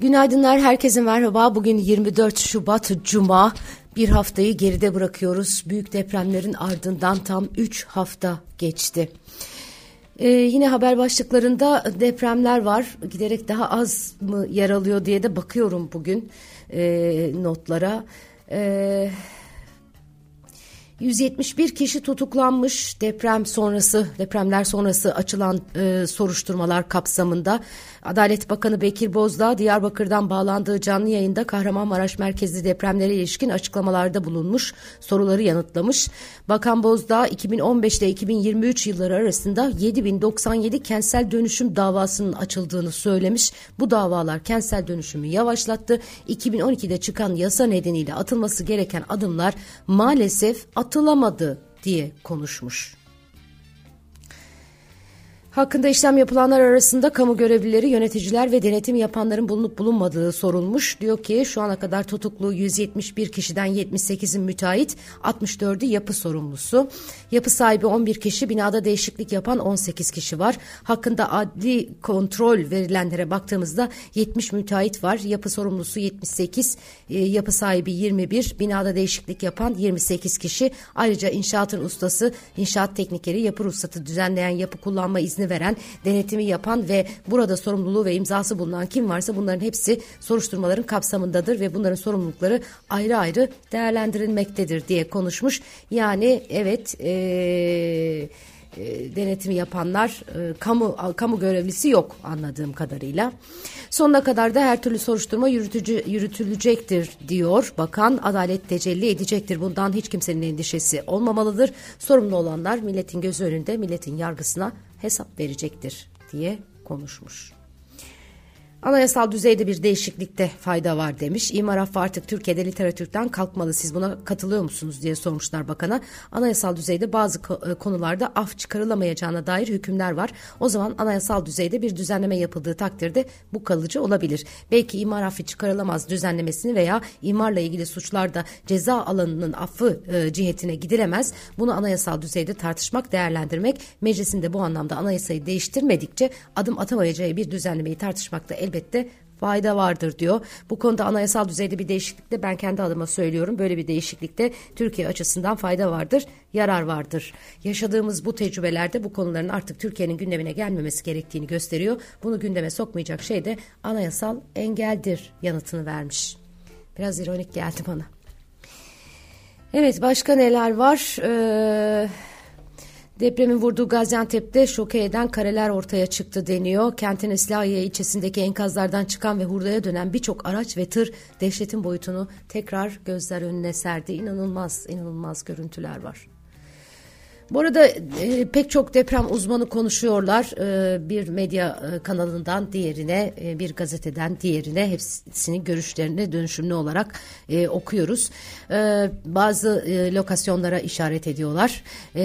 Günaydınlar, herkese merhaba. Bugün 24 Şubat Cuma. Bir haftayı geride bırakıyoruz. Büyük depremlerin ardından tam 3 hafta geçti. Ee, yine haber başlıklarında depremler var. Giderek daha az mı yer alıyor diye de bakıyorum bugün e, notlara. Evet. 171 kişi tutuklanmış deprem sonrası depremler sonrası açılan e, soruşturmalar kapsamında Adalet Bakanı Bekir Bozdağ Diyarbakır'dan bağlandığı canlı yayında Kahramanmaraş merkezli depremlere ilişkin açıklamalarda bulunmuş, soruları yanıtlamış. Bakan Bozdağ 2015 ile 2023 yılları arasında 7097 kentsel dönüşüm davasının açıldığını söylemiş. Bu davalar kentsel dönüşümü yavaşlattı. 2012'de çıkan yasa nedeniyle atılması gereken adımlar maalesef atılamadı diye konuşmuş. Hakkında işlem yapılanlar arasında kamu görevlileri, yöneticiler ve denetim yapanların bulunup bulunmadığı sorulmuş. Diyor ki şu ana kadar tutuklu 171 kişiden 78'in müteahhit, 64'ü yapı sorumlusu. Yapı sahibi 11 kişi, binada değişiklik yapan 18 kişi var. Hakkında adli kontrol verilenlere baktığımızda 70 müteahhit var. Yapı sorumlusu 78, e, yapı sahibi 21, binada değişiklik yapan 28 kişi. Ayrıca inşaatın ustası, inşaat teknikeri, yapı ruhsatı düzenleyen yapı kullanma izni veren, denetimi yapan ve burada sorumluluğu ve imzası bulunan kim varsa bunların hepsi soruşturmaların kapsamındadır ve bunların sorumlulukları ayrı ayrı değerlendirilmektedir diye konuşmuş. Yani evet eee e, denetimi yapanlar e, kamu kamu görevlisi yok anladığım kadarıyla. Sonuna kadar da her türlü soruşturma yürütücü, yürütülecektir diyor bakan. Adalet tecelli edecektir. Bundan hiç kimsenin endişesi olmamalıdır. Sorumlu olanlar milletin gözü önünde milletin yargısına hesap verecektir diye konuşmuş. Anayasal düzeyde bir değişiklikte fayda var demiş. İmar affı artık Türkiye'de literatürden kalkmalı. Siz buna katılıyor musunuz diye sormuşlar bakana. Anayasal düzeyde bazı e, konularda af çıkarılamayacağına dair hükümler var. O zaman anayasal düzeyde bir düzenleme yapıldığı takdirde bu kalıcı olabilir. Belki imar affı çıkarılamaz düzenlemesini veya imarla ilgili suçlarda ceza alanının affı e, cihetine gidilemez. Bunu anayasal düzeyde tartışmak, değerlendirmek, meclisinde bu anlamda anayasayı değiştirmedikçe adım atamayacağı bir düzenlemeyi tartışmakta elbette fayda vardır diyor. Bu konuda anayasal düzeyde bir değişiklikte ben kendi adıma söylüyorum. Böyle bir değişiklikte Türkiye açısından fayda vardır, yarar vardır. Yaşadığımız bu tecrübelerde bu konuların artık Türkiye'nin gündemine gelmemesi gerektiğini gösteriyor. Bunu gündeme sokmayacak şey de anayasal engeldir yanıtını vermiş. Biraz ironik geldi bana. Evet başka neler var? Ee, Depremin vurduğu Gaziantep'te şoke eden kareler ortaya çıktı deniyor. Kentin İslahiye ilçesindeki enkazlardan çıkan ve hurdaya dönen birçok araç ve tır dehşetin boyutunu tekrar gözler önüne serdi. İnanılmaz, inanılmaz görüntüler var. Bu arada e, pek çok deprem uzmanı konuşuyorlar. E, bir medya e, kanalından diğerine, e, bir gazeteden diğerine hepsinin görüşlerini dönüşümlü olarak e, okuyoruz. E, bazı e, lokasyonlara işaret ediyorlar. E,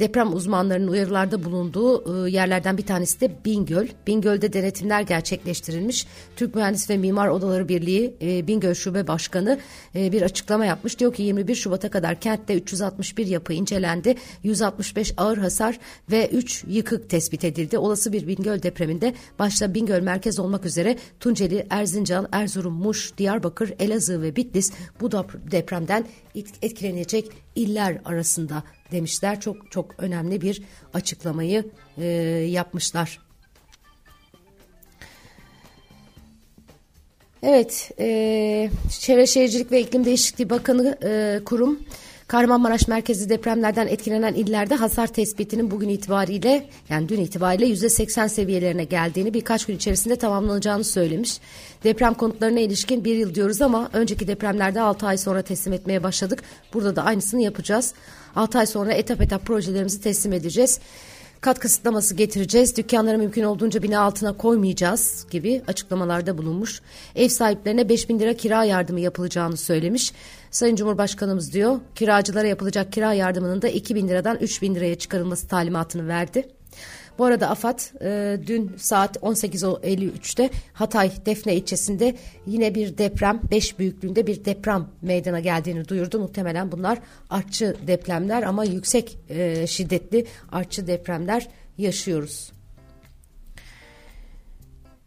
deprem uzmanlarının uyarılarda bulunduğu e, yerlerden bir tanesi de Bingöl. Bingöl'de denetimler gerçekleştirilmiş. Türk Mühendis ve Mimar Odaları Birliği e, Bingöl Şube Başkanı e, bir açıklama yapmış. Diyor ki 21 Şubat'a kadar kentte 361 yapı incelendi. 165 ağır hasar ve 3 yıkık tespit edildi. Olası bir Bingöl depreminde başta Bingöl merkez olmak üzere Tunceli, Erzincan, Erzurum, Muş, Diyarbakır, Elazığ ve Bitlis bu depremden etkilenecek iller arasında demişler. Çok çok önemli bir açıklamayı e, yapmışlar. Evet, e, Çevre Şehircilik ve İklim Değişikliği Bakanı e, kurum Kahramanmaraş merkezi depremlerden etkilenen illerde hasar tespitinin bugün itibariyle yani dün itibariyle yüzde 80 seviyelerine geldiğini birkaç gün içerisinde tamamlanacağını söylemiş. Deprem konutlarına ilişkin bir yıl diyoruz ama önceki depremlerde 6 ay sonra teslim etmeye başladık. Burada da aynısını yapacağız. 6 ay sonra etap etap projelerimizi teslim edeceğiz kat kısıtlaması getireceğiz, dükkanları mümkün olduğunca bina altına koymayacağız gibi açıklamalarda bulunmuş. Ev sahiplerine 5 bin lira kira yardımı yapılacağını söylemiş. Sayın Cumhurbaşkanımız diyor kiracılara yapılacak kira yardımının da 2 bin liradan 3 bin liraya çıkarılması talimatını verdi. Bu arada AFAD e, dün saat 18.53'te Hatay Defne ilçesinde yine bir deprem 5 büyüklüğünde bir deprem meydana geldiğini duyurdu. Muhtemelen bunlar artçı depremler ama yüksek e, şiddetli artçı depremler yaşıyoruz.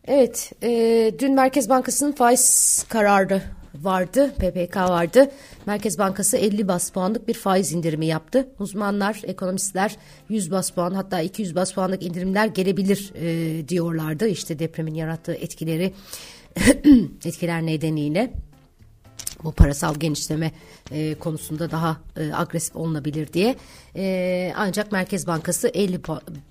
Evet, e, dün Merkez Bankası'nın faiz kararı vardı, PPK vardı. Merkez Bankası 50 bas puanlık bir faiz indirimi yaptı. Uzmanlar, ekonomistler 100 bas puan hatta 200 bas puanlık indirimler gelebilir e, diyorlardı. İşte depremin yarattığı etkileri etkiler nedeniyle bu parasal genişleme e, konusunda daha e, agresif olunabilir diye. E, ancak Merkez Bankası 50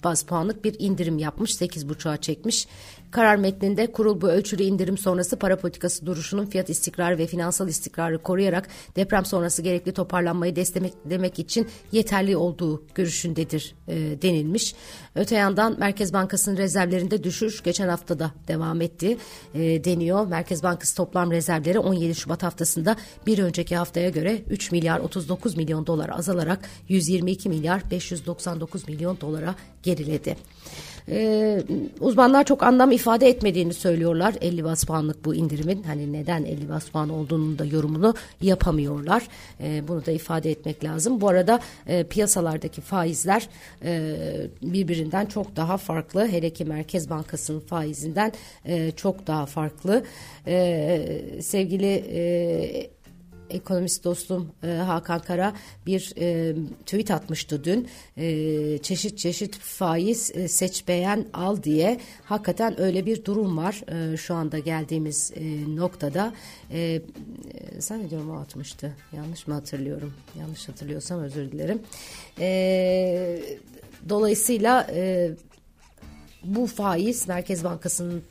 baz puanlık bir indirim yapmış. 8,5'a çekmiş. Karar metninde kurul bu ölçülü indirim sonrası para politikası duruşunun fiyat istikrarı ve finansal istikrarı koruyarak deprem sonrası gerekli toparlanmayı desteklemek için yeterli olduğu görüşündedir e, denilmiş. Öte yandan Merkez Bankası'nın rezervlerinde düşüş geçen hafta da devam etti e, deniyor. Merkez Bankası toplam rezervleri 17 Şubat haftasında bir önceki haftaya göre 3 milyar 39 milyon dolar azalarak 122 milyar 599 milyon dolara geriledi. Ee, uzmanlar çok anlam ifade etmediğini söylüyorlar 50 bas puanlık bu indirimin. Hani neden 50 bas puan olduğunu da yorumunu yapamıyorlar. Ee, bunu da ifade etmek lazım. Bu arada e, piyasalardaki faizler e, birbirinden çok daha farklı. Hele ki Merkez Bankası'nın faizinden e, çok daha farklı. E, sevgili e, ekonomist dostum e, Hakan Kara bir e, tweet atmıştı dün. E, çeşit çeşit faiz e, seç beğen al diye hakikaten öyle bir durum var e, şu anda geldiğimiz e, noktada. E, zannediyorum o atmıştı. Yanlış mı hatırlıyorum? Yanlış hatırlıyorsam özür dilerim. E, dolayısıyla e, bu faiz Merkez Bankası'nın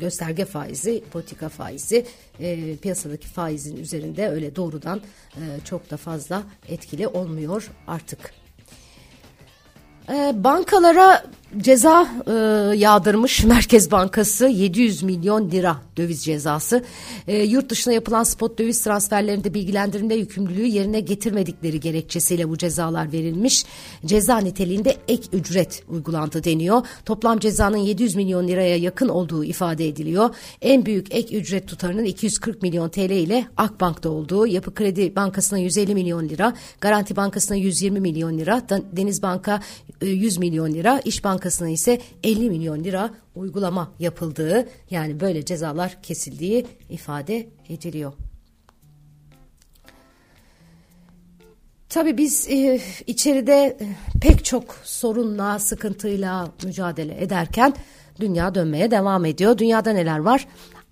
gösterge faizi, politika faizi e, piyasadaki faizin üzerinde öyle doğrudan e, çok da fazla etkili olmuyor artık. E, bankalara ceza e, yağdırmış Merkez Bankası 700 milyon lira döviz cezası. E, yurt dışına yapılan spot döviz transferlerinde bilgilendirme yükümlülüğü yerine getirmedikleri gerekçesiyle bu cezalar verilmiş. Ceza niteliğinde ek ücret uygulandı deniyor. Toplam cezanın 700 milyon liraya yakın olduğu ifade ediliyor. En büyük ek ücret tutarının 240 milyon TL ile Akbank'ta olduğu, Yapı Kredi Bankası'na 150 milyon lira, Garanti Bankası'na 120 milyon lira, Deniz Banka 100 milyon lira, İş Bankası Bankası'na ise 50 milyon lira uygulama yapıldığı yani böyle cezalar kesildiği ifade ediliyor. Tabii biz e, içeride e, pek çok sorunla, sıkıntıyla mücadele ederken dünya dönmeye devam ediyor. Dünyada neler var?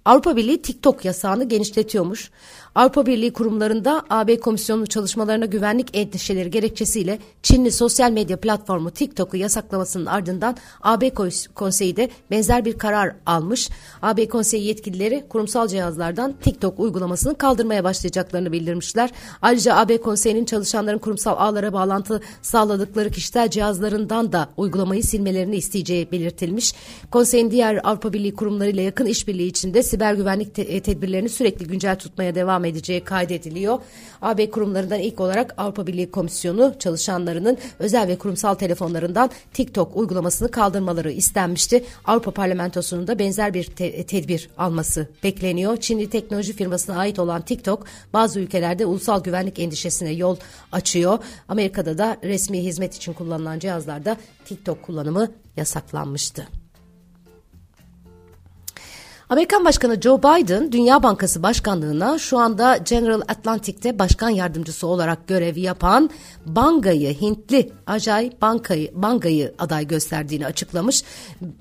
Avrupa Birliği TikTok yasağını genişletiyormuş. Avrupa Birliği kurumlarında AB Komisyonu çalışmalarına güvenlik endişeleri gerekçesiyle Çinli sosyal medya platformu TikTok'u yasaklamasının ardından AB Konseyi de benzer bir karar almış. AB Konseyi yetkilileri kurumsal cihazlardan TikTok uygulamasını kaldırmaya başlayacaklarını bildirmişler. Ayrıca AB Konseyi'nin çalışanların kurumsal ağlara bağlantı sağladıkları kişisel cihazlarından da uygulamayı silmelerini isteyeceği belirtilmiş. Konseyin diğer Avrupa Birliği kurumlarıyla yakın işbirliği içinde siber güvenlik te- tedbirlerini sürekli güncel tutmaya devam devam edeceği kaydediliyor. AB kurumlarından ilk olarak Avrupa Birliği Komisyonu çalışanlarının özel ve kurumsal telefonlarından TikTok uygulamasını kaldırmaları istenmişti. Avrupa Parlamentosu'nun da benzer bir te- tedbir alması bekleniyor. Çinli teknoloji firmasına ait olan TikTok bazı ülkelerde ulusal güvenlik endişesine yol açıyor. Amerika'da da resmi hizmet için kullanılan cihazlarda TikTok kullanımı yasaklanmıştı. Amerikan Başkanı Joe Biden Dünya Bankası Başkanlığına şu anda General Atlantic'te başkan yardımcısı olarak görev yapan Banga'yı Hintli Ajay Banka'yı Banga'yı aday gösterdiğini açıklamış.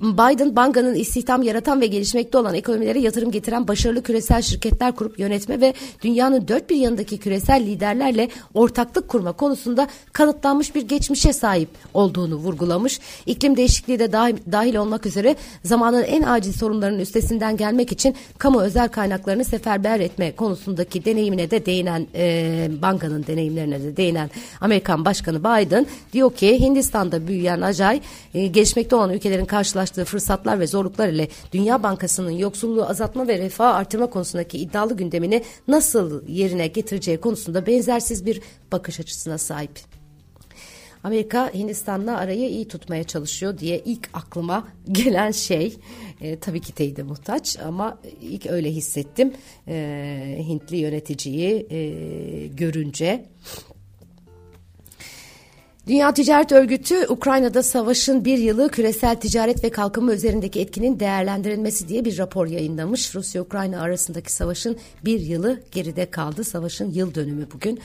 Biden Banga'nın istihdam yaratan ve gelişmekte olan ekonomilere yatırım getiren başarılı küresel şirketler kurup yönetme ve dünyanın dört bir yanındaki küresel liderlerle ortaklık kurma konusunda kanıtlanmış bir geçmişe sahip olduğunu vurgulamış. İklim değişikliği de dahil, olmak üzere zamanın en acil sorunlarının üstesinden gelmek için kamu özel kaynaklarını seferber etme konusundaki deneyimine de değinen e, bankanın deneyimlerine de değinen Amerikan Başkanı Biden diyor ki Hindistan'da büyüyen Ajay e, gelişmekte olan ülkelerin karşılaştığı fırsatlar ve zorluklar ile Dünya Bankası'nın yoksulluğu azaltma ve refah artırma konusundaki iddialı gündemini nasıl yerine getireceği konusunda benzersiz bir bakış açısına sahip. Amerika Hindistan'la arayı iyi tutmaya çalışıyor diye ilk aklıma gelen şey e, tabii ki teyide muhtaç ama ilk öyle hissettim e, Hintli yöneticiyi e, görünce. Dünya Ticaret Örgütü Ukrayna'da savaşın bir yılı küresel ticaret ve kalkınma üzerindeki etkinin değerlendirilmesi diye bir rapor yayınlamış. Rusya-Ukrayna arasındaki savaşın bir yılı geride kaldı. Savaşın yıl dönümü bugün.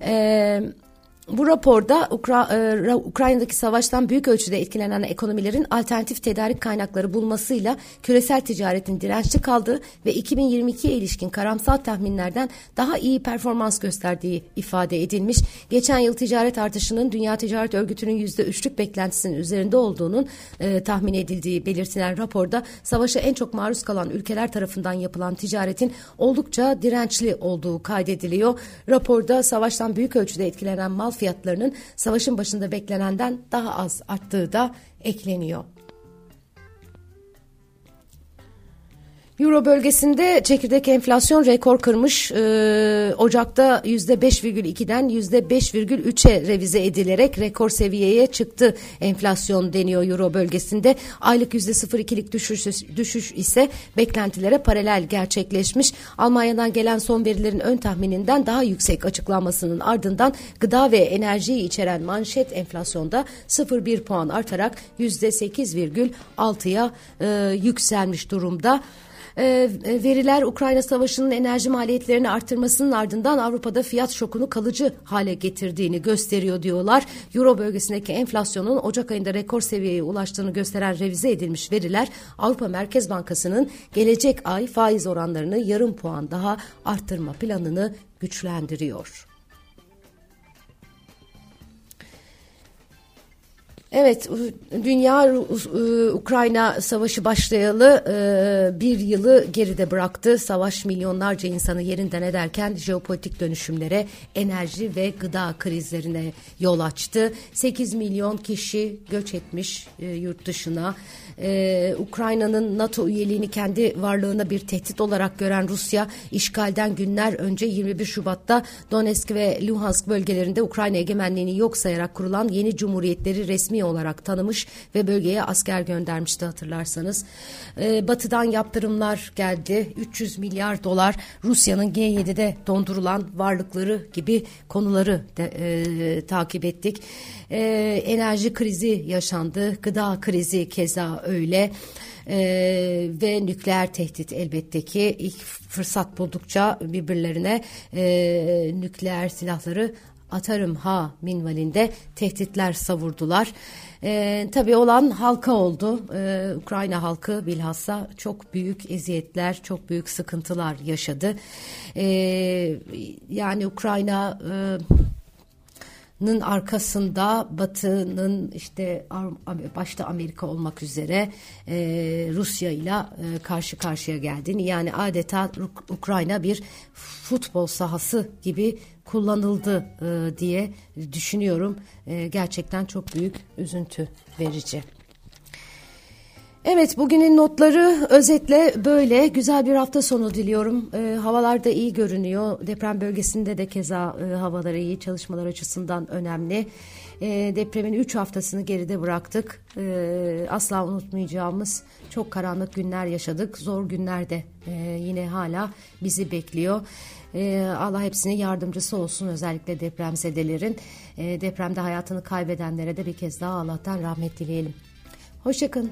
Eee bu raporda Ukra e, Ukrayna'daki savaştan büyük ölçüde etkilenen ekonomilerin alternatif tedarik kaynakları bulmasıyla küresel ticaretin dirençli kaldığı ve 2022'ye ilişkin karamsal tahminlerden daha iyi performans gösterdiği ifade edilmiş. Geçen yıl ticaret artışının Dünya Ticaret Örgütü'nün %3'lük beklentisinin üzerinde olduğunun e, tahmin edildiği belirtilen raporda savaşa en çok maruz kalan ülkeler tarafından yapılan ticaretin oldukça dirençli olduğu kaydediliyor. Raporda savaştan büyük ölçüde etkilenen mal fiyatlarının savaşın başında beklenenden daha az arttığı da ekleniyor. Euro bölgesinde çekirdek enflasyon rekor kırmış. Ee, Ocak'ta %5,2'den %5,3'e revize edilerek rekor seviyeye çıktı enflasyon deniyor Euro bölgesinde. Aylık %0,2'lik düşüş, düşüş ise beklentilere paralel gerçekleşmiş. Almanya'dan gelen son verilerin ön tahmininden daha yüksek açıklanmasının ardından gıda ve enerjiyi içeren manşet enflasyonda 0,1 puan artarak %8,6'ya e, yükselmiş durumda. Ee, veriler Ukrayna Savaşı'nın enerji maliyetlerini arttırmasının ardından Avrupa'da fiyat şokunu kalıcı hale getirdiğini gösteriyor diyorlar. Euro bölgesindeki enflasyonun Ocak ayında rekor seviyeye ulaştığını gösteren revize edilmiş veriler Avrupa Merkez Bankası'nın gelecek ay faiz oranlarını yarım puan daha arttırma planını güçlendiriyor. Evet, dünya Ukrayna savaşı başlayalı e, bir yılı geride bıraktı. Savaş milyonlarca insanı yerinden ederken jeopolitik dönüşümlere, enerji ve gıda krizlerine yol açtı. 8 milyon kişi göç etmiş e, yurt dışına. Ee, Ukrayna'nın NATO üyeliğini kendi varlığına bir tehdit olarak gören Rusya işgalden günler önce 21 Şubat'ta Donetsk ve Luhansk bölgelerinde Ukrayna egemenliğini yok sayarak kurulan yeni cumhuriyetleri resmi olarak tanımış ve bölgeye asker göndermişti hatırlarsanız. Ee, batı'dan yaptırımlar geldi. 300 milyar dolar Rusya'nın G7'de dondurulan varlıkları gibi konuları de, e, takip ettik. E, enerji krizi yaşandı, gıda krizi keza öyle. Ee, ve nükleer tehdit elbette ki ilk fırsat buldukça birbirlerine e, nükleer silahları atarım ha minvalinde tehditler savurdular. Ee, tabii olan halka oldu. Ee, Ukrayna halkı bilhassa çok büyük eziyetler, çok büyük sıkıntılar yaşadı. Ee, yani Ukrayna... E, Nın arkasında Batı'nın işte başta Amerika olmak üzere e, Rusya ile e, karşı karşıya geldiğini yani adeta Ukrayna bir futbol sahası gibi kullanıldı e, diye düşünüyorum. Gerçekten çok büyük üzüntü verici. Evet bugünün notları özetle böyle güzel bir hafta sonu diliyorum. E, havalar da iyi görünüyor. Deprem bölgesinde de keza e, havaları iyi çalışmalar açısından önemli. E, depremin 3 haftasını geride bıraktık. E, asla unutmayacağımız çok karanlık günler yaşadık. Zor günler de e, yine hala bizi bekliyor. E, Allah hepsine yardımcısı olsun özellikle depremzedelerin. E, depremde hayatını kaybedenlere de bir kez daha Allah'tan rahmet dileyelim. Hoşçakalın.